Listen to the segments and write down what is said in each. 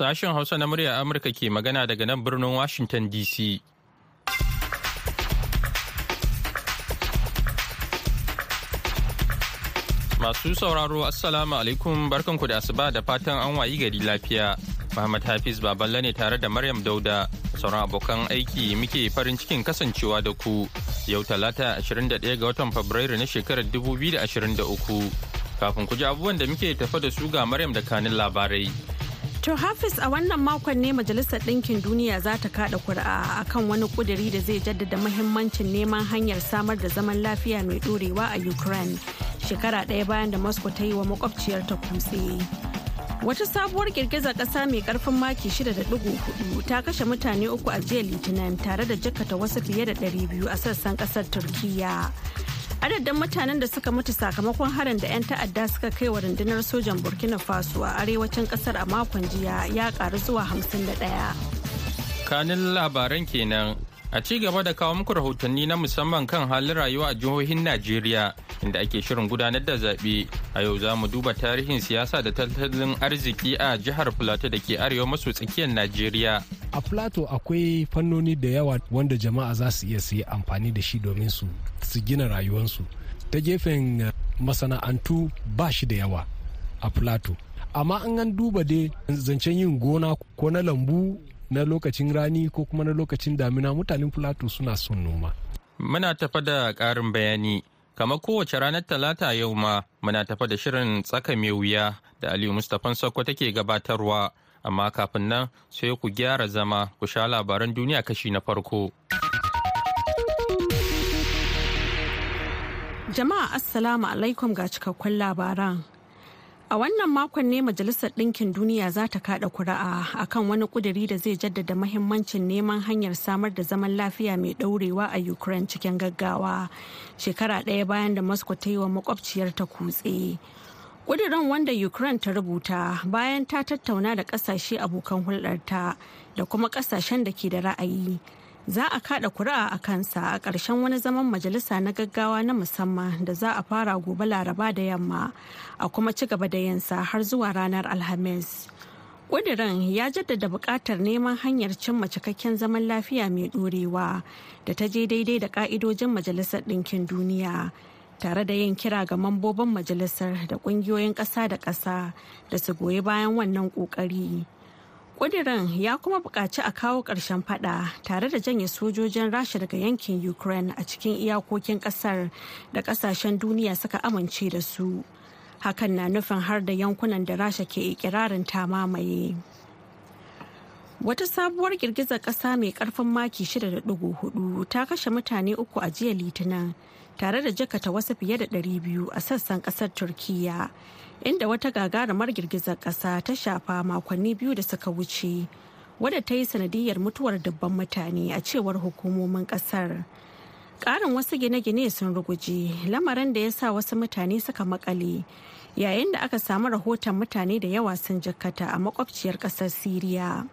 Sashen Hausa na murya Amurka ke magana daga nan birnin Washington DC. Masu sauraro Assalamu alaikum barkanku da asuba da fatan an wayi gari lafiya. Muhammad Hafiz Baballe ne tare da Maryam Dauda sauran abokan aiki muke farin cikin kasancewa da ku yau talata 21 ga watan Fabrairu na shekarar 2023. Kafin ku ji abubuwan da muke tafa da su ga Maryam da kanin labarai. To Hafiz a wannan makon ne Majalisar Ɗinkin Duniya za ta kaɗa kuri'a akan wani ƙuduri da zai jaddada mahimmancin neman hanyar samar da zaman lafiya mai ɗorewa a Ukraine shekara ɗaya bayan da Moscow ta yi wa makwabciyar ta kutse. Wata sabuwar girgizar ƙasa mai ƙarfin maki 6.4 ta kashe mutane uku a jiya Litinin tare da jakata wasu fiye da 200 a sassan ƙasar Turkiyya. Adadin mutanen da suka mutu sakamakon harin da 'yan ta'adda suka kai wa rundunar sojan burkina faso a arewacin ƙasar a makon jiya ya karu zuwa 51 kanin labaran kenan. A ci gaba da kawo muku rahotanni na musamman kan halin rayuwa a jihohin najeriya inda ake shirin gudanar da zaɓe. A yau za mu duba tarihin siyasa da tattalin arziki a jihar plateau da ke arewa maso tsakiyar najeriya. A plateau akwai fannoni da yawa wanda jama'a za su iya su yi amfani da shi domin su su gina rayuwarsu ta gefen masana'antu ba shi da yawa a plateau amma an an duba dai zancen yin gona ko na lambu na lokacin rani ko kuma na lokacin damina mutanen plateau suna son noma. Muna tafa da ƙarin bayani. Kamar kowace ranar talata yau ma muna tafa da shirin tsaka mai wuya da aliyu mustapha sakko take gabatarwa. Amma kafin nan sai ku gyara zama ku sha labaran duniya kashi na farko. Jama'a Assalamu alaikum ga cikakkun labaran. A wannan makon ne Majalisar Ɗinkin Duniya za ta kaɗa kuri'a akan wani ƙuduri da zai jaddada mahimmancin neman hanyar samar da zaman lafiya mai ɗaurewa a Ukraine cikin gaggawa shekara ɗaya bayan da Moscow ta yi wa makwabciyar ta kutse. Ƙudurin wanda Ukraine ta rubuta bayan ta tattauna da ƙasashe abokan hulɗarta da kuma ƙasashen da ke da ra'ayi. Za a kada kuri'a a kansa a ƙarshen wani zaman majalisa na gaggawa na musamman da za a fara gobe laraba da yamma a kuma ci gaba da yinsa har zuwa ranar alhamis ƙudirin ya jaddada buƙatar neman hanyar cimma cikakken zaman lafiya mai ɗorewa da ta je daidai da ƙa'idojin majalisar ɗinkin duniya tare da yin kira ga mambobin majalisar da ƙungiyoyin ƙasa da ƙasa da su goyi bayan wannan ƙoƙari. Kudirin ya kuma buƙaci a kawo ƙarshen fada tare da janye sojojin rasha daga yankin ukraine a cikin iyakokin ƙasar da ƙasashen duniya suka amince da su. Hakan na nufin har da yankunan da rasha ke ikirarin ta mamaye. Wata sabuwar girgizar ƙasa mai ƙarfin maki 6.4 ta kashe mutane uku a jiya litinin tare da jakata wasu fiye da 200 a sassan ƙasar turkiyya. Inda wata gagarumar girgizar ƙasa ta shafa makonni biyu da suka wuce wadda ta yi sanadiyar mutuwar dubban mutane a cewar hukumomin ƙasar. Ƙarin wasu gine-gine sun ruguje lamarin da ya sa wasu mutane suka makale yayin da aka samu rahoton mutane da yawa sun jikkata a makwabciyar ƙasar Siriya.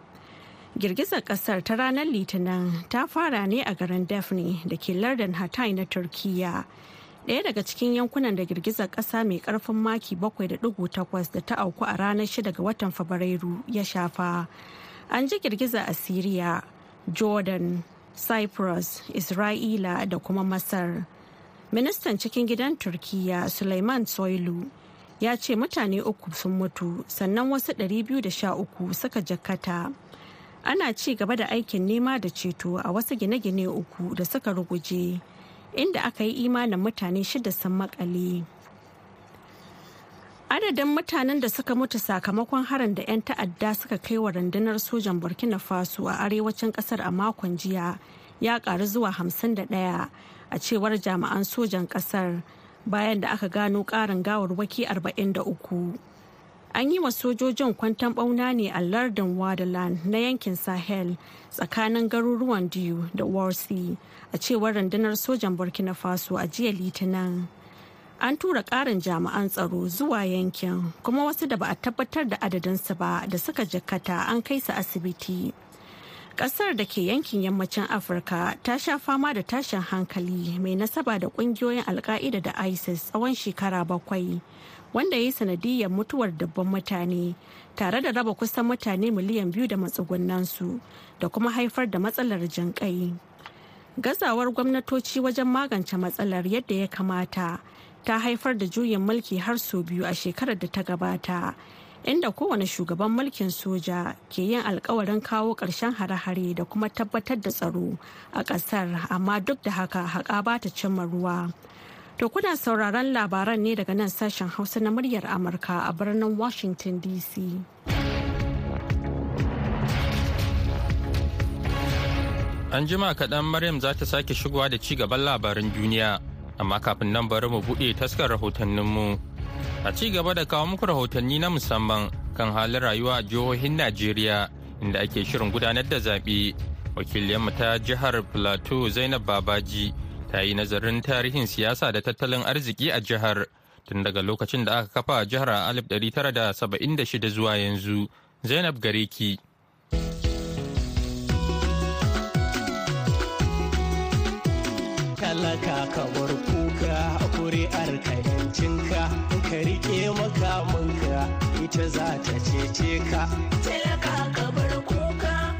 Girgizar ƙasar ta ranar Litinin ta fara ne a garin Daphne da ke lardin Hatay na Turkiyya. Ɗaya daga cikin yankunan da girgizar ƙasa mai ƙarfin maki 7.8 da ta auku a ranar 6 ga watan fabrairu ya shafa. An ji girgiza a syria jordan cyprus isra'ila da kuma masar. Ministan cikin gidan turkiya suleiman soilu ya ce mutane uku sun mutu sannan wasu 213 suka jakkata. Ana ci gaba da aikin nema da ceto a wasu gine-gine uku da suka ruguje. Inda aka yi imanin mutane shida sun makale. Adadin mutanen da suka mutu sakamakon harin da 'yan ta'adda suka kai wa rundunar sojan Burkina Faso a arewacin ƙasar a makon jiya ya karu zuwa 51 a cewar jami'an sojan ƙasar bayan da aka gano karin gawarwaki 43. An yi wa sojojin kwantan bauna ne a lardin Wadaland na yankin Sahel tsakanin garuruwan Diyu da Warsi a cewar rundunar sojan Burkina Faso a jiya Litinin. An tura ƙarin jami'an tsaro zuwa yankin kuma wasu da ba a tabbatar da adadinsu ba da suka jikkata an kai su asibiti. Kasar da ke yankin yammacin Afirka ta sha fama da tashin hankali mai nasaba da ƙungiyoyin alka'ida da ISIS tsawon shekara bakwai wanda ya yi sanadiyar mutuwar dabban mutane tare da raba kusan mutane miliyan biyu da matsugunansu da kuma haifar da matsalar jinƙai. Gazawar gwamnatoci wajen magance matsalar yadda ya kamata ta haifar da juyin mulki har sau biyu a shekarar da ta gabata. inda kowane shugaban mulkin soja ke yin alkawarin kawo ƙarshen hare-hare da kuma tabbatar da tsaro a ƙasar amma duk da haka haƙa ba ta cimma ruwa. To kuna sauraron labaran ne daga nan sashen Hausa na muryar Amurka a birnin Washington DC. An jima kaɗan Maryam za ta sake shigowa da ci gaban labaran duniya, amma kafin nan bari mu buɗe taskar rahotanninmu. A ci gaba da kawo muku rahotanni na musamman kan halin rayuwa a jihohin Najeriya inda ake shirin gudanar da zaɓe. Wakiliyanmu ta jihar Plateau Zainab Babaji ta yi nazarin tarihin siyasa da tattalin arziki a jihar tun daga lokacin da aka kafa jihar a 1976 zuwa yanzu. Zainab Gareki. talaka kamar kuka kuri'ar ka yancinka ka riƙe makamanka ita za ta cece ka talaka kamar kuka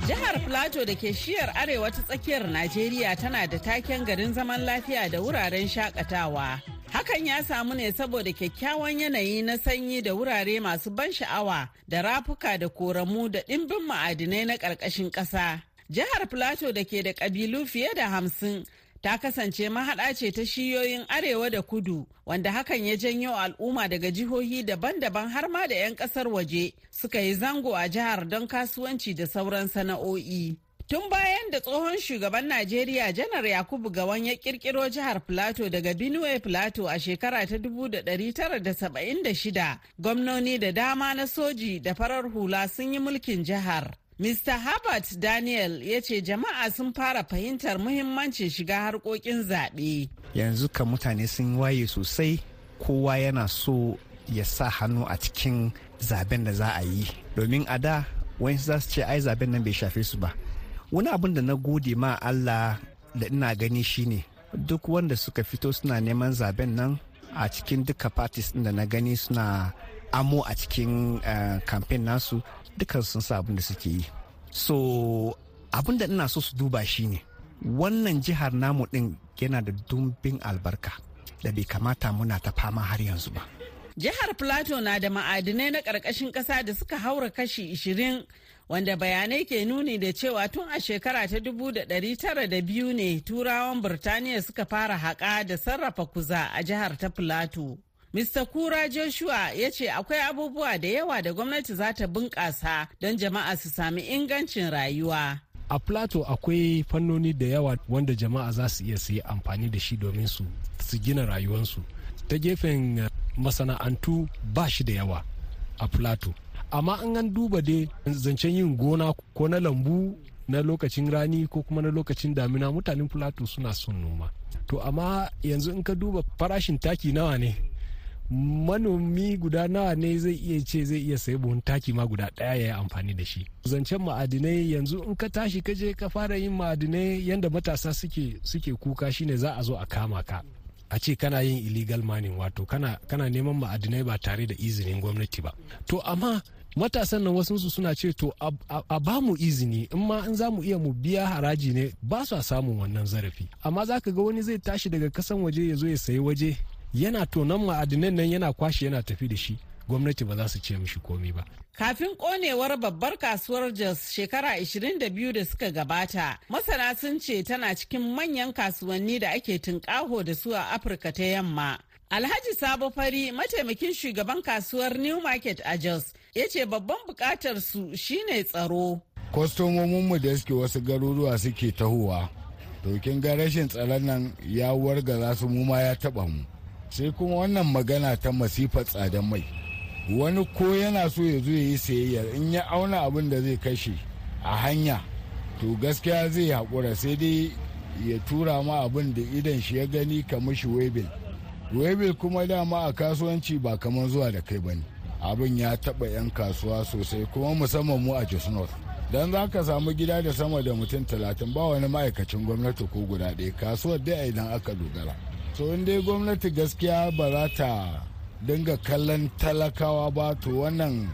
Jihar Plateau da ke shiyar arewa ta tsakiyar Najeriya tana da taken garin zaman lafiya da wuraren shaƙatawa. Hakan ya samu ne saboda kyakkyawan yanayi na sanyi da wurare masu ban sha'awa da rafuka da koramu da ɗimbin ma'adinai na ƙarƙashin ƙasa. Jihar Plateau da ke da ƙabilu fiye da hamsin ta kasance mahaɗa ce ta shiyoyin arewa da kudu wanda hakan ya janyo al'umma daga jihohi daban-daban har ma da 'yan ƙasar waje suka yi zango a jihar don kasuwanci da sauran sana'o'i. Tun bayan da tsohon shugaban Najeriya Janar Yakubu Gawan ya kirkiro jihar Plateau daga Benue Plateau a shekara ta 1976, gwamnoni da dama na soji da farar hula sun yi mulkin jihar. Mr. Herbert Daniel ya ce jama'a sun fara fahimtar muhimmancin shiga harkokin zaɓe. Yanzu ka mutane sun waye sosai kowa yana so ya sa hannu a cikin zaɓen da za a yi. Domin a da wani za su ce ai zaɓen nan bai shafe su ba. Wani abin da na gode ma Allah da ina gani shine duk wanda suka fito suna neman zaɓen nan a cikin duka parties da na gani suna amo a cikin kamfen nasu dukkan sun sa abin da suke yi so abin da ina so su duba shine wannan jihar namu din yana da dumbin albarka da bai kamata muna ta fama har yanzu ba Jihar Plateau na da ma'adinai na ƙarƙashin ƙasa da suka haura kashi 20 wanda bayanai ke nuni da cewa tun a shekara ta 1902 ne turawan Birtaniya suka fara haƙa da sarrafa kuza a jihar ta Plateau. Mr. Kura Joshua ya ce akwai abubuwa da yawa da gwamnati za ta bunƙasa don jama'a su sami ingancin rayuwa. a plateau akwai fannoni da yawa wanda jama'a za su iya su yi amfani da shi domin su su gina rayuwarsu ta gefen uh, masana'antu ba shi da yawa a plateau amma an an duba dai zancen yin gona ko na lambu na lokacin rani ko kuma na lokacin damina mutanen plateau suna son noma to amma yanzu in ka duba farashin taki nawa ne manomi guda nawa ne zai iya ce zai iya sayi buhun taki ma guda ɗaya ya yi amfani da shi. Zancen ma'adinai yanzu in ka tashi ka je ka fara yin ma'adinai yanda matasa suke suke kuka shine za a zo a kama ka. A ce kana yin illegal mining wato kana, kana neman ma'adinai ba tare da izinin gwamnati ba. To amma matasan nan wasu suna ce to a ba mu izini in ma in za mu iya mu biya haraji ne ba su samun wannan zarafi. Amma za ka ga wani zai tashi daga kasan waje ya zo ya sayi waje yana tonon ma'adinan nan yana kwashe yana tafi da shi gwamnati ba za su ce mishi komi ba. Kafin konewar babbar kasuwar Jos shekara 22 da suka gabata, masana sun ce tana cikin manyan kasuwanni da ake tunƙaho da su a Afirka ta yamma. Alhaji Sabo Fari, mataimakin shugaban kasuwar New Market a Jos, ya ce babban buƙatar su shine tsaro. Kwastomominmu da suke wasu garuruwa suke tahowa, to kin ga rashin tsaron nan ya wargaza su mu ma ya taba mu. Sai kuma wannan magana ta masifar tsadan mai. Wani ko yana so ya zo ya yi sayayyar in ya auna abin da zai kashe a hanya to gaskiya zai haƙura sai dai ya tura ma abin da idan shi ya gani kamar shi webil webil kuma dama a kasuwanci ba kamar zuwa da kai ba ne abin ya taɓa 'yan kasuwa sosai kuma musamman mu a jos north. Don za ka samu gida da sama da mutum talatin ba wani ma'aikacin gwamnati ko guda ɗaya. Kasuwar dai idan aka dogara. So in dai gwamnati gaskiya ba za ta dinga kallon talakawa ba to wannan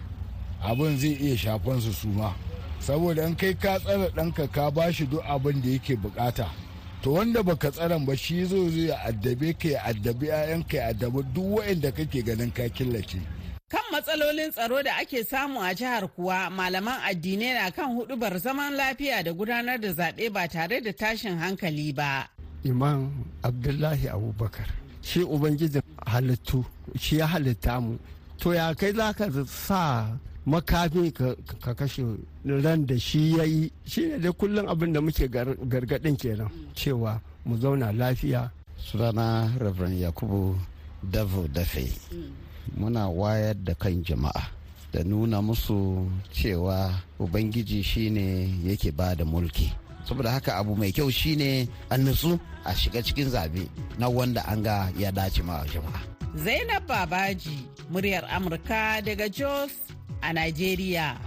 abin zai iya shafan su suma. Saboda in kai ka tsara ɗanka ka ba shi duk abin da yake buƙata to wanda baka tsaran ba shi zo zai addabe ka ya addabi 'ya'yanka ya addabi duk wa'inda kake ganin ka killace. Kan matsalolin tsaro da ake samu a jihar kuwa malaman addinai na kan hudubar zaman lafiya da gudanar da zaɓe ba tare da tashin hankali ba. Imam Abdullahi Abubakar shi Ubangijin halittu shi ya halitta mu. To ya kai za ka sa makami ka kashe ran da shi ya yi shi ne dai kullum abin da muke gargaɗin kenan cewa mu zauna lafiya. Sunana Reverend Yakubu Davo Dafe. muna wayar da kan jama'a da nuna musu cewa ubangiji shine yake ba da mulki saboda haka abu mai kyau shine an nutsu a shiga cikin zaɓe na wanda an ga ya dace ma jama'a. Zainab babaji muryar amurka daga jos a nigeria.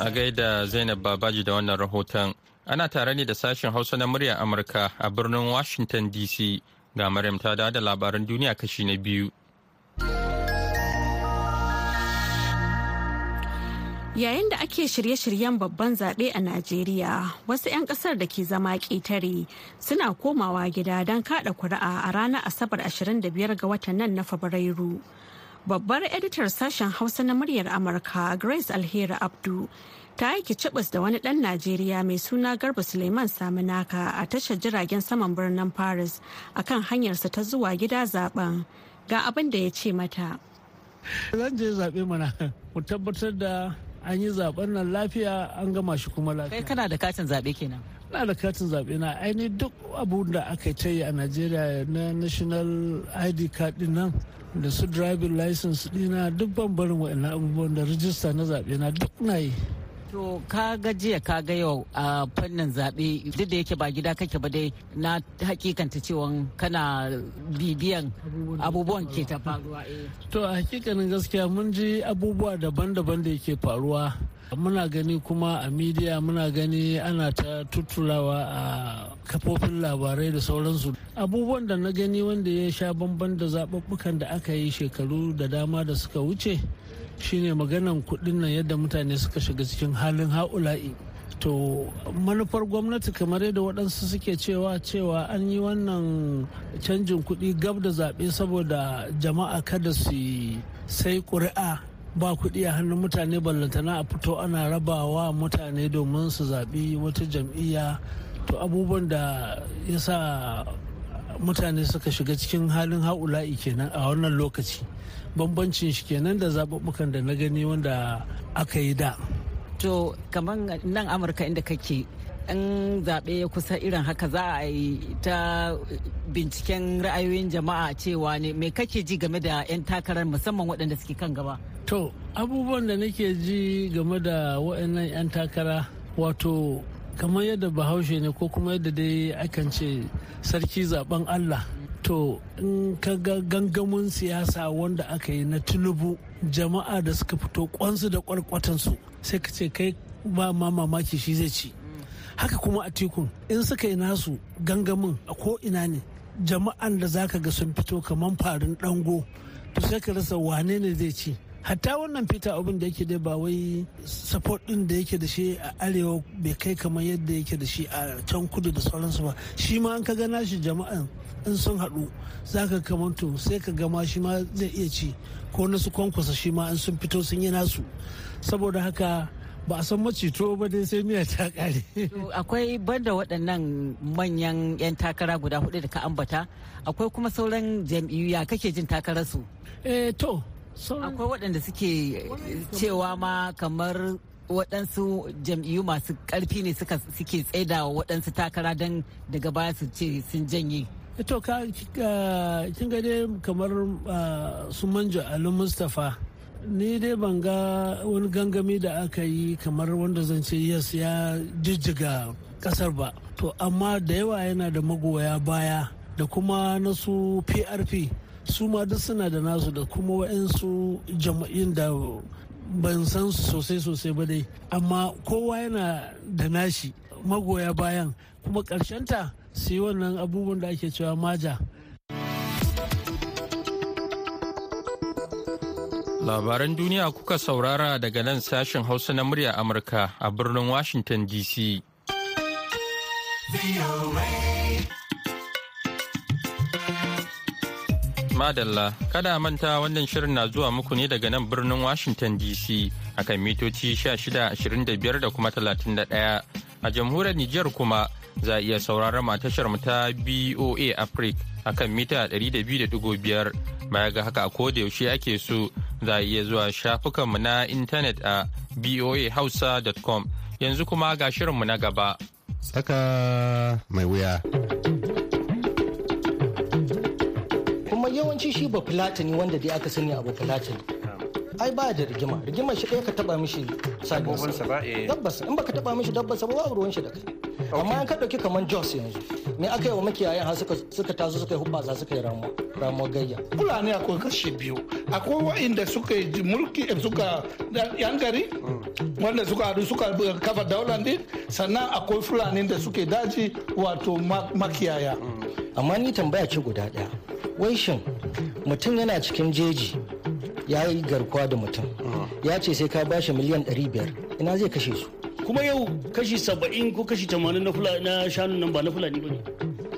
A gaida Zainab Babaji da wannan rahoton. Ana tare ne da sashen Hausa na muryar Amurka a birnin Washington DC ga Maryam ta da labaran duniya kashi na biyu. Yayin da ake shirye-shiryen babban zaɓe a Najeriya, wasu 'yan ƙasar da ke zama ƙetare suna komawa gida don kaɗa kuri'a a ranar Asabar 25 ga watan nan na Fabrairu. Babbar editar sashen Hausa na muryar Amurka Grace Alheri Abdu ta aiki cibis da wani ɗan Najeriya mai suna Garba Suleiman Saminaka a tashar jiragen saman birnin Paris akan hanyarsa ta zuwa gida zaɓen. Ga abin da ya ce mata. Zan je zaɓe mana mu tabbatar da an yi zaɓen nan lafiya an gama shi kuma lafiya. Kai kana da katin zaɓe kenan. na da katin zaɓe na aini duk abu da aka yi a najeriya na national id card ɗin nan da su driving license dina duk ban barin wa'annan abubuwan da rijista na zaɓe na duk na yi To ka ga jiya ka ga yau a fannin zaɓe duk da yake ba gida kake ba dai na hakikanta cewa kana bibiyan abubuwan ke ta faruwa. To a hakikanin gaskiya mun ji abubuwa daban-daban da yake faruwa. Muna gani kuma a midiya muna gani ana ta tuturawa a kafofin labarai da sauransu. Abubuwan da na gani wanda ya sha bamban da zaɓuɓɓukan da aka yi shekaru da dama da suka wuce. Shine maganan kuɗin nan yadda mutane suka shiga cikin halin ha'ula'i. To manufar gwamnati kamar yadda waɗansu suke cewa cewa an yi wannan canjin kuɗi gab da zaɓe saboda jama'a kada su sai ƙuri'a ba kuɗi a hannun mutane ballantana a fito ana rabawa mutane domin su zaɓi wata jam'iyya. To abubuwan da ya sa mutane suka shiga cikin halin ha'ula'i kenan a wannan lokaci bambancin shi kenan da zaɓuɓɓukan da na gani wanda aka yi da. To kamar nan Amurka inda kake in zaɓe ya kusa irin haka za a yi ta binciken ra'ayoyin jama'a cewa ne me kake ji game da 'yan takarar musamman waɗanda suke kan gaba? To abubuwan da nake ji game da waɗannan 'yan takara wato kamar yadda bahaushe ne ko kuma yadda dai akan ce sarki zaɓen Allah to in ka ga gangamin siyasa wanda aka yi na tinubu jama'a da suka fito kwansu da kwarkwatansu sai ka ce kai ba ma mamaki shi zai ci. Haka kuma a tikun in suka yi nasu gangamin a ko ina ne jama'an da zaka ga sun fito kamar farin dango to sai ka rasa wane ne zai ci. Hatta wannan peter abin da yake dai ba wai support din da yake da shi a arewa bai kai kamar yadda yake da shi a can kudu da sauransu ba. Shi ma an ka gana shi jama'an in sun haɗu za ka kamanto sai ka gama shi ma zai iya ci. Ko na su kwankwasa shi ma in sun fito sun yi nasu. Saboda haka ba a san macito ba dai sai miya ta kare. akwai banda waɗannan manyan 'yan takara guda huɗu da ka ambata akwai kuma sauran jam'iyyu ya kake jin takararsu? Eh to akwai waɗanda suke cewa ma kamar waɗansu jam'iyyu masu ƙarfi ne suke tsaida waɗansu takara don daga baya su ce sun janye. To ka kin ga dai kamar su manja ali mustapha ni dai ban ga wani gangami da aka yi kamar wanda zan ce yes ya jijjiga ƙasar ba. To amma da yawa yana da magoya baya da kuma na su prp su ma duk suna da nasu da kuma wa'yansu jama'in da ban san sosai sosai ba dai. Amma kowa yana da nashi magoya bayan. Kuma ta su yi wannan abubuwan da ake cewa maja. Labaran duniya kuka saurara daga nan sashen hausa na murya amurka a birnin washington dc Madalla, kada manta wannan shirin na zuwa muku ne daga nan birnin Washington DC akan mitoci 1625 da kuma 31. A jamhuriyar Nijar kuma za a iya sauraron tashar mu ta BOA Africa akan mita 200.5 baya ga haka a koda yaushe ake so za a iya zuwa shafukanmu na intanet a boahausa.com yanzu kuma ga shirinmu na gaba. Tsaka mai wuya. Yawanci shi ba fulatani wanda dai aka sani abu fulatani ai ba da rigima. Rigima shi ɗaya ka taba mishi sabinsa dabbasa in baka taba mishi dabbasa ba babu ruwan shi da kai. Amma in ka ɗauki kamar jos yanzu me aka yi wa makiyayan har suka taso suka yi hubbasa suka yi ramuwa gayya? Fulani akwai kashi biyu. Akwai wa'inda suka yi mulki suka yan gari wanda suka haɗu suka kafa daular din. Sannan akwai fulani da suke daji wato makiyaya. Amma ni tambaya ce guda ɗaya. Wai shin mutum yana cikin jeji ya yi garkuwa da mutum ya ce sai ka bashi miliyan 500 ina zai kashe su? Kuma yau kashi saba'in ko kashi tamanin na shanun nan ba na fulani ba ne.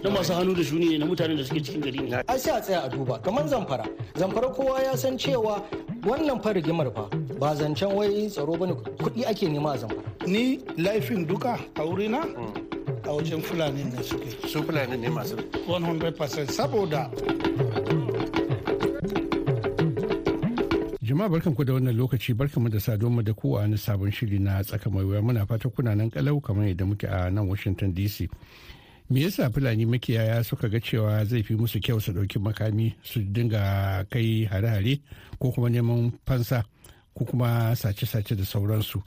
Na masu hannu da shuni ne na mutanen da suke cikin gari ne. Ai sai a tsaya a duba. Kamar zamfara. Zamfara kowa ya san cewa wannan fa rigimar fa ba zancen wai tsaro ba ne kuɗi ake nema a zamfara. Ni laifin duka a wurina a wajen fulani ne suke. Su fulani ne masu. 100% saboda. Jama'a barkanku da wannan lokaci barkanmu da saduwa da kowa na sabon shiri na tsaka mai wuya. Muna fata kuna nan kalau kamar yadda muke a nan washington dc me yasa fulani makiyaya suka ga cewa zai fi musu kyau su ɗauki makami su dinga kai hare-hare ko kuma neman fansa ko kuma sace-sace da sauransu?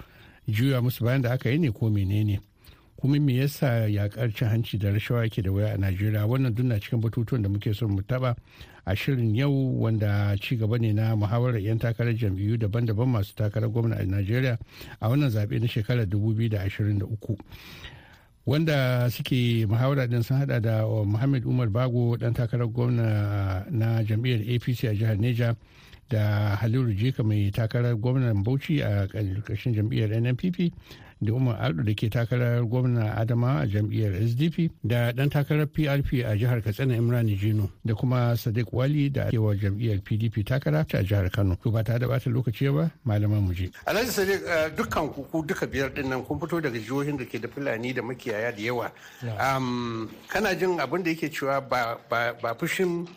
Juya musu bayan da aka yi ne ko menene? Kuma me yasa yakar cin hanci da rashawa yake da waya a najeriya? Wannan duk na cikin batutuwan da muke son mu taba a shirin yau wanda ci gaba ne na muhawarar 'yan takarar jam'iyyu daban-daban masu takarar gwamna a najeriya a wannan zaɓe na shekarar 2023 wanda suke muhawara din sun hada da muhammad umar bago dan takarar gwamna na jam'iyyar apc a jihar neja da halilu jeka mai takarar gwamnan bauchi a ƙarƙashin jam'iyyar nnpp da umar aldu da ke takarar gwamna adama a jam'iyyar sdp da dan takarar prp a jihar katsina imran jino da kuma sadiq wali da kewa jam'iyyar pdp takara a jihar kano. To ba ta da bata lokaci ba malaman mu je. Alhaji sadiq dukkan ku duka biyar ɗin nan kun fito daga jihohin da ke da fulani da makiyaya da yawa. Kana jin abin da yake cewa ba fushin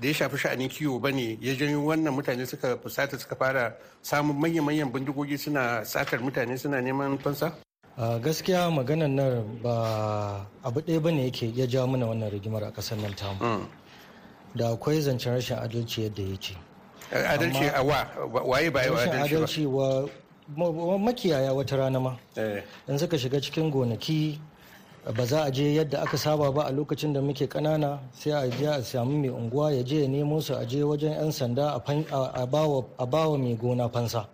da ya shafi sha'anin kiwo ba ne ya janyo wannan mutane suka fusata suka fara samun manyan-manyan bindigogi suna satar mutane suna neman fansa? a gaskiya maganan nan ba abu ɗaya ba ne yake ya ja mana wannan rigimar a ƙasar nan tamu. Da akwai zancen rashin adalci yadda ya ce. Adalci a wa? Waye ba yau adalci wa makiyaya wata rana ma. In suka shiga cikin gonaki ba za a je yadda aka saba ba a lokacin da muke kanana sai a je a samu mai unguwa ya je ya nemo su a je wajen 'yan sanda a bawa mai gona fansa.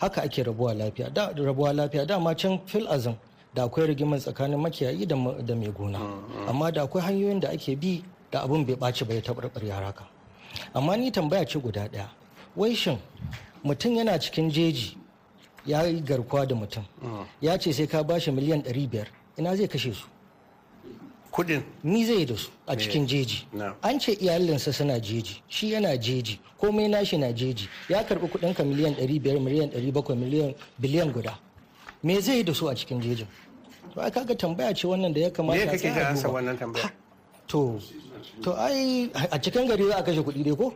Haka ake rabuwa lafiya. Da rabuwa lafiya. Dama can fil azum da akwai rigimar tsakanin makiyayi da mai gona. Amma da akwai hanyoyin da ake bi da abin bai ɓaci ba ya taɓarɓare haka. Amma ni tambaya ce guda ɗaya. Wai shin mutum yana cikin jeji ya yi garkuwa da mutum? Ya ce sai ka bashi miliyan 500 ina zai kashe su? Kudin? Ni zai da su a cikin jeji. An ce iyalinsa suna jeji shi yana jeji komai nashi na jeji. Ya karɓi kuɗin ka miliyan 500 miliyan 700 miliyan biliyan guda. Me zai da su a cikin jejin? To ai kaga tambaya ce wannan da ya kamata me kake ga wannan tambaya? To to ai a cikin gari za a kashe kuɗi dai ko?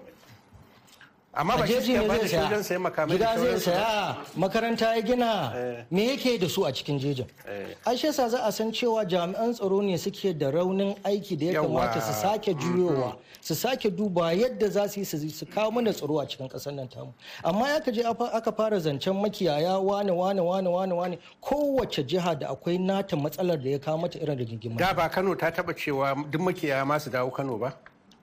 Amma ba shi ne zai saya. sayan makamai da gida zai saya makaranta ya gina. Me yake da su a cikin jejin? Ai shi yasa za a san cewa jami'an tsaro ne suke da raunin aiki da ya kamata su sake juyowa su sake duba yadda za su yi su kawo mana tsaro a cikin ƙasar nan tamu. Amma ya je aka fara zancen makiyaya wane wane wane wane wane kowace jiha da akwai nata matsalar da ya kawo mata irin rigingimu Da ba Kano ta taba cewa duk makiyaya ma su dawo Kano ba?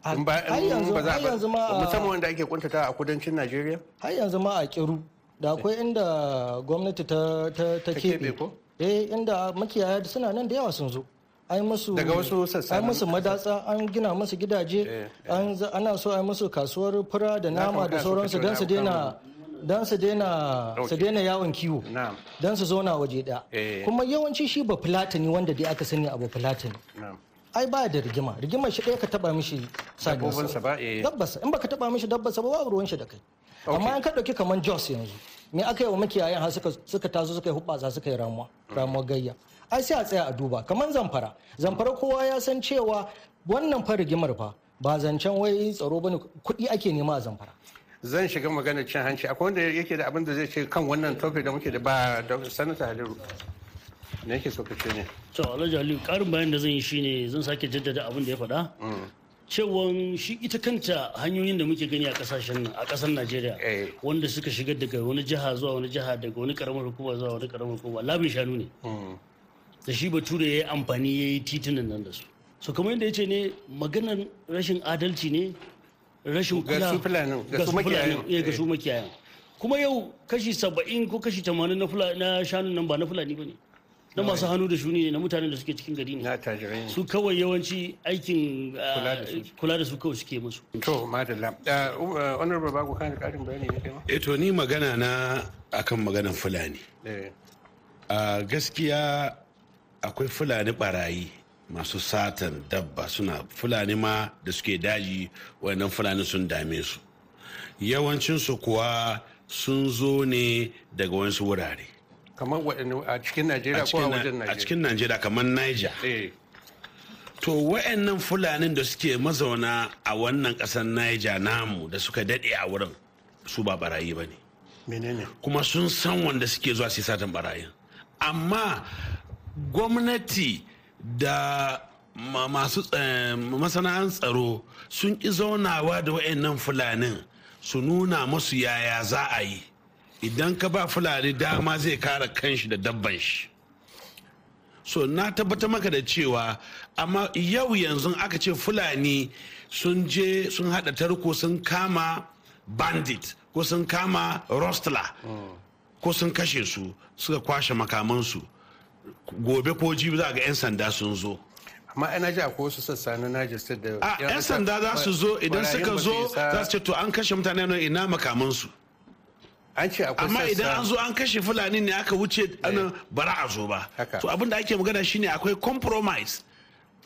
Ba har in yanzu- ba za har yanzu ma a- musamman wanda ake kuntata a kudancin Najeriya? har yanzu ma a kiru. Da akwai inda gwamnati ta ta ta keɓe eh inda makiyaya suna nan da yawa sun zo. Ai musu Daga wasu sassa ai na- musu madatsa an gina musu gidaje an za- ana so ai musu kasuwar fura da Na nama da sauransu don su daina don su daina su daina yawon kiwo. Don su zauna waje ɗaya. Eh. kuma yawanci shi ba fulatani wanda dai aka sani abu fulatani. Na'am. Ai ba da rigima. Rigimar shi ɗaya ka taba mishi Dabbobinsa ba, eh. dabbasa in baka taba mishi dabbasa ba babu ruwan shi da kai. Amma an ka ɗauki kamar jos yanzu me aka yi wa makiyayan har suka suka taso suka yi hubbasa suka yi ramuwa ramuwar gayya? Ai sai a tsaya a duba. Kamar zamfara. Zamfara kowa ya san cewa wannan fa rigimar fa ba zancen wai tsaro ba ne kuɗi ake nema a zamfara. Zan shiga maganar cin hanci. Akwai wanda yake da abin da zai ce kan wannan topic da muke da ba sanata Haliru. Me yake so ka ce ne? to alhaji aliyu karin bayan da zan yi shine zan sake jaddada abin da ya faɗa. Cewan shi ita kanta hanyoyin da muke gani a ƙasashen nan a ƙasar najeriya wanda suka shigar daga wani jiha zuwa wani jiha daga wani karamar hukuma zuwa wani karamar hukuma labin shanu ne. Da shi bature ya yi amfani ya yi titunan nan da su. So kamar yadda ya ce ne maganar rashin adalci ne rashin Ga kula ga su makiyayan. Eh, ga su makiyayan. Kuma yau kashi saba'in ko kashi tamanin na shanun nan ba na fulani ba ne. Na masu hannu da shuni ne na mutanen da suke cikin gari ne su kawai yawanci aikin ah, Kula da su. kawai suke musu To, madalla. Uh, uh, Honorable Bago, kana da ƙarin bayani ne kai ma? e to ni magana na akan maganan fulani Eh. a gaskiya akwai fulani barayi masu satan dabba suna fulani ma da suke daji wannan fulani sun dame su yawancinsu kuwa sun zo ne daga wasu wurare Kamar waɗanne a cikin Najeriya ko a wajen Najeriya? a cikin najeriya kamar niger Eh. to wa'annan fulanin da suke mazauna a wannan ƙasar niger namu da suka daɗe a wurin su ba barayi ba ne Menene? kuma sun san wanda suke zuwa su satan barayin amma gwamnati da ma- masu eh, masana'an tsaro sun ƙi zaunawa da wa'annan fulanin su nuna musu yaya za a yi idan ka ba fulani dama zai kare kanshi da dabban shi. So na tabbatar maka da cewa amma yau yanzu aka ce fulani sun je sun haɗa tarko sun kama bandit ko sun kama rostler ko sun kashe su suka kwashe makamansu. Gobe ko jibi za ga 'yan sanda sun zo. Amma ana ji akwai wasu sassa na Niger State da a 'yan sanda za su zo idan suka zo za su ce to an kashe mutane ina makamansu. An ce akwai amma idan an zo an kashe fulani ne aka wuce ana bara a zo ba. To abin da ake magana shine akwai compromise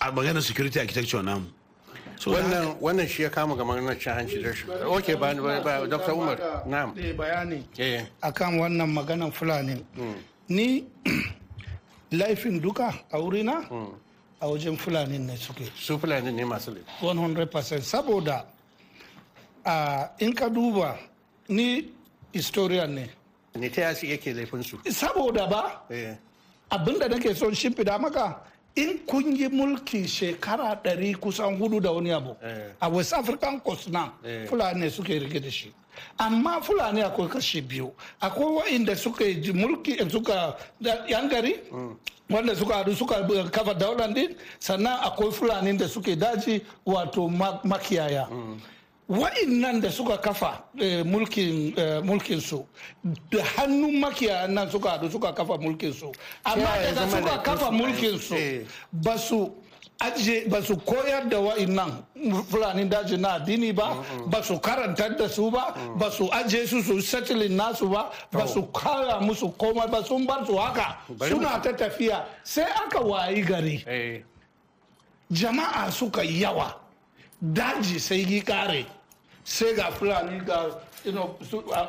a magana security architecture namu. Wannan wannan shi ya kama ga maganar cin hanci da shi ok ba ba- Dr. Umar na'am. Eh, bayani eh. akan wannan maganan fulani. Ni laifin duka a wurina a wajen fulani ne suke. Su fulani ne masu laifi. 100% saboda a in ka duba ni historian ne. Ne ta yasi yake laifin su saboda ba eh. abin da nake son shimfida maka in kun yi mulki shekara ɗari kusan huɗu da wani abu a west african coast na Eh. fulani suke riƙe da shi. Amma fulani akwai kashi biyu. Akwai wa'inda suka yi mulki suka yan gari wanda suka haɗu suka kafa daular din sannan akwai fulani da suke daji wato ma- makiyaya. Wa'innan da suka kafa eh, mulkin eh, su da hannun makiyaya nan suka haɗu suka kafa mulkin su amma daga suka kafa mulkin su Eh. ba su aje ba su koyar da wa'innan fulani daji na addini ba ba su karantar da su ba ba su aje su su settling nasu ba ba su kara musu komai ba sun bar su haka. Suna ta tafiya sai aka wayi gari. Jama'a suka yawa. Daji sai yi kare sai ga fulani ga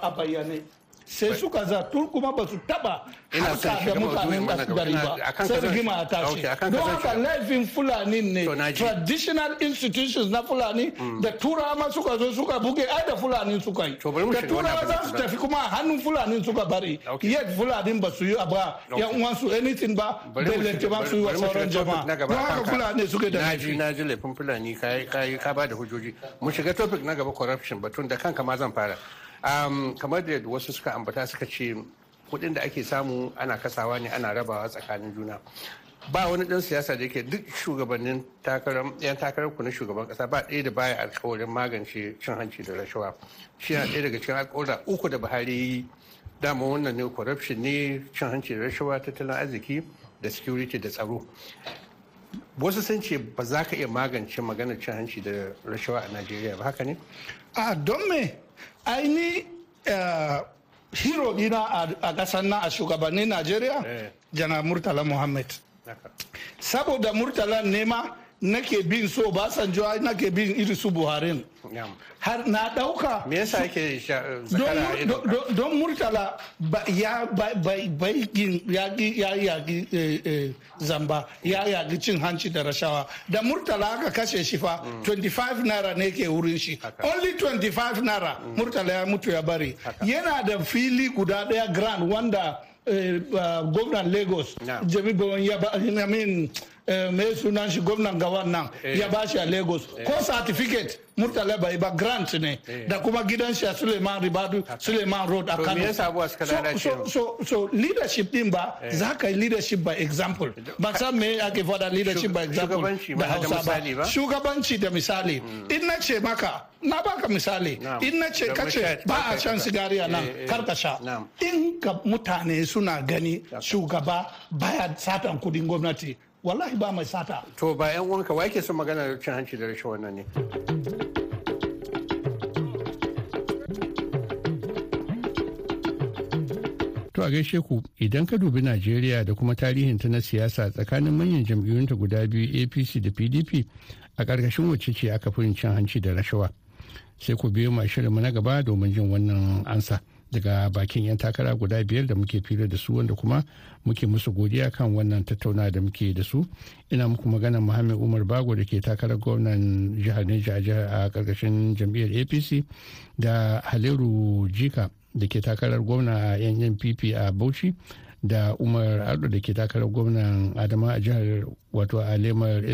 a bayyane. Sai suka zartu kuma ba su taba harka da mutanen gari ba. sai rigima a tashi. Don haka laifin fulani ne. Traditional institutions na fulani da turawa ma suka zo suka buge ai da fulani suka yi. Da turawa za su tafi kuma hannun fulani suka bari. Yet fulani ba su yi ba yan uwansu anything ba belente ba su yi wa sauran jama'a. don haka fulani suke da laifi. na ji laifin fulani. Ka ba da hujjoji. Mu shiga topic na gaba corruption batun da kanka ma zan fara. Kamar da wasu suka ambata suka ce kuɗin da ake samu ana kasawa ne ana rabawa tsakanin juna. Ba wani dan siyasa da yake duk shugabannin takarar yan takarar ku na shugaban kasa ba ɗaya da baya alkawarin magance cin hanci da rashawa. Shi na ɗaya daga cikin alkawarra uku da buhari yi. Dama wannan ne corruption ne cin hanci da rashawa tattalin arziki da security da tsaro. Wasu sun ce ba za ka iya magance maganar cin hanci da rashawa a najeriya ba haka ne? A don me? Aini hero dina a ƙasar na a shugabannin najeriya jana murtala muhammad saboda murtala nema nake bin so basanjo nake bin iri su buharin har na ɗauka me yasa yake zakara don murtala ya baigin ya yagi zamba ya yagi cin hanci da rashawa. Da murtala aka kashe shi fa 25 naira ne ke wurin shi. Only 25 naira murtala ya mutu ya bari. Yana da fili guda ɗaya grand wanda gwamnan lagos jami ya ba mai sunan shi gwamnan gawan nan ya ba shi a lagos. Ko certificate murtala bai ba grant ne. Da kuma gidan shi a suleiman ribadu suleiman road a kano. so, so, so leadership din ba za ka yi leadership by example. Ba san me ake fada leadership by example da hausa ba. shugabanci da misali. In na ce maka na baka misali. In na ce kace ba a shan sigari nan kar ka sha. in ka mutane suna gani shugaba baya satan kuɗin gwamnati wallahi ba mai sata. To ba yan uwanka wa yake son magana cin hanci da rashin wannan ne? To a gaishe ku idan ka dubi Najeriya da kuma tarihinta na siyasa tsakanin manyan jam'iyyunta guda biyu APC da PDP a ƙarƙashin wacce ce aka fi cin hanci da rashawa. Sai ku biyo ma shirinmu na gaba domin jin wannan ansa. Daga bakin 'yan takara guda biyar da muke fira da su wanda kuma muke musu godiya kan wannan tattauna da muke da su. Ina muku magana Muhammad Umar Bago da ke takarar gwamnan jihar Neja a ƙarƙashin jam'iyyar APC da Haliru Jika da ke takarar gwamna a yan npp a bauchi da umar ardo da ke takarar gwamnan adama a jihar wato a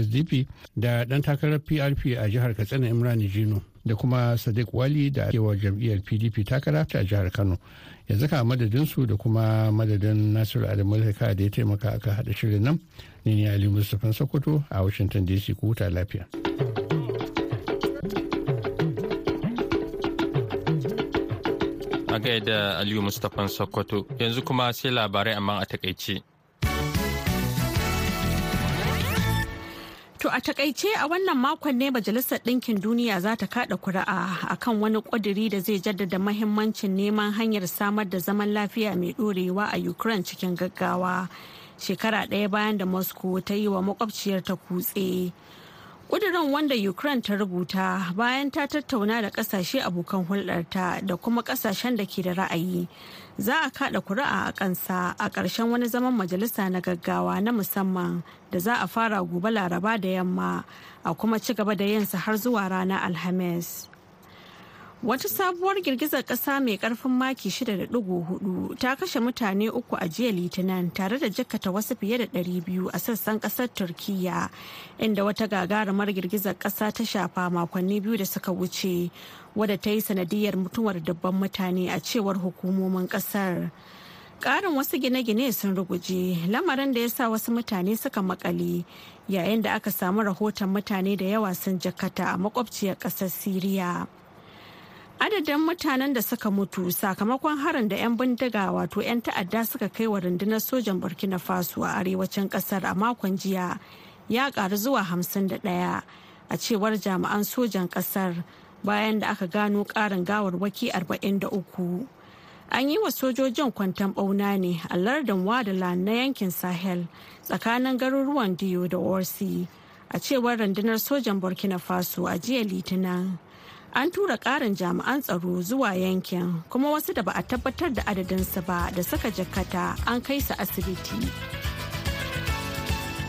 sdp da dan takarar prp a jihar katsina imran jino da kuma sadiq wali da kewa jam'iyyar pdp takara ta jihar kano yanzu ka madadinsu da kuma madadin nasiru adamu da ya taimaka aka haɗa shirin nan ne ne ali mustapha sokoto a washington dc ku huta lafiya. Gaida Aliyu Mustapha Sokoto yanzu kuma sai labarai amma a taƙaice. To a taƙaice a wannan makon ne Majalisar Ɗinkin Duniya za ta kaɗa kuri'a a kan wani ƙuduri da zai jaddada mahimmancin neman hanyar samar da zaman lafiya mai ɗorewa a Ukraine cikin gaggawa. Shekara ɗaya bayan da Moscow ta yi wa makwabciyar ta kutse. Ƙudurin wanda Ukraine ta rubuta bayan ta tattauna da ƙasashe abokan hulɗarta da kuma ƙasashen da ke da ra'ayi. Za a kaɗa kuri'a a kansa a ƙarshen wani zaman majalisa na gaggawa na musamman da za a fara gobe laraba da yamma a kuma ci gaba da yinsa har zuwa ranar Alhamis. Wata sabuwar girgizar ƙasa mai ƙarfin maki 6.4 ta kashe mutane uku a jiya litinin tare da jikkata wasu fiye da 200 a sassan ƙasar Turkiyya inda wata gagarumar girgizar ƙasa ta shafa makonni biyu da suka wuce wadda ta yi sanadiyar mutuwar dabban mutane a cewar hukumomin ƙasar. Ƙarin wasu gine-gine sun ruguje lamarin da ya sa wasu mutane suka makale yayin da aka samu rahoton mutane da yawa sun jikkata a makwabciyar ƙasar Siriya. Adadin mutanen da suka mutu sakamakon harin da 'yan bindiga wato 'yan ta'adda suka kai wa rundunar sojan burkina faso a arewacin ƙasar a makon jiya ya karu zuwa 51 a cewar jami'an sojan ƙasar bayan da aka gano karin gawarwaki 43 an yi wa sojojin kwantan bauna ne a lardin wadala na yankin sahel tsakanin garuruwan diyo da orsi a cewar rundunar sojan burkina faso a jiya litinin. An tura ƙarin jami'an tsaro zuwa yankin kuma wasu da ba a tabbatar da adadinsu ba da suka jikkata an kai su asibiti.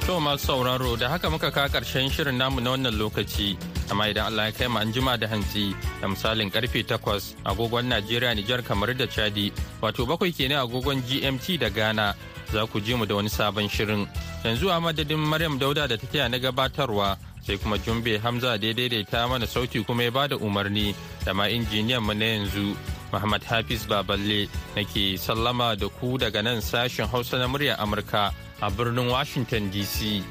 To masu sauraro da haka muka ka ƙarshen shirin namu na wannan lokaci amma idan Allah ya kai mu an jima da hantsi da misalin ƙarfe 8 agogon Najeriya Nijar kamar da Chadi wato bakwai kenan agogon GMT da Ghana za ku ji mu da wani sabon shirin yanzu a madadin Maryam Dauda da ta na gabatarwa sai kuma Jumbe Hamza da daidaita mana sauti kuma ya ba da umarni da ma injiniyan mu na yanzu Muhammad Hafiz Baballe nake sallama da ku daga nan sashen Hausa na murya Amurka a birnin Washington DC.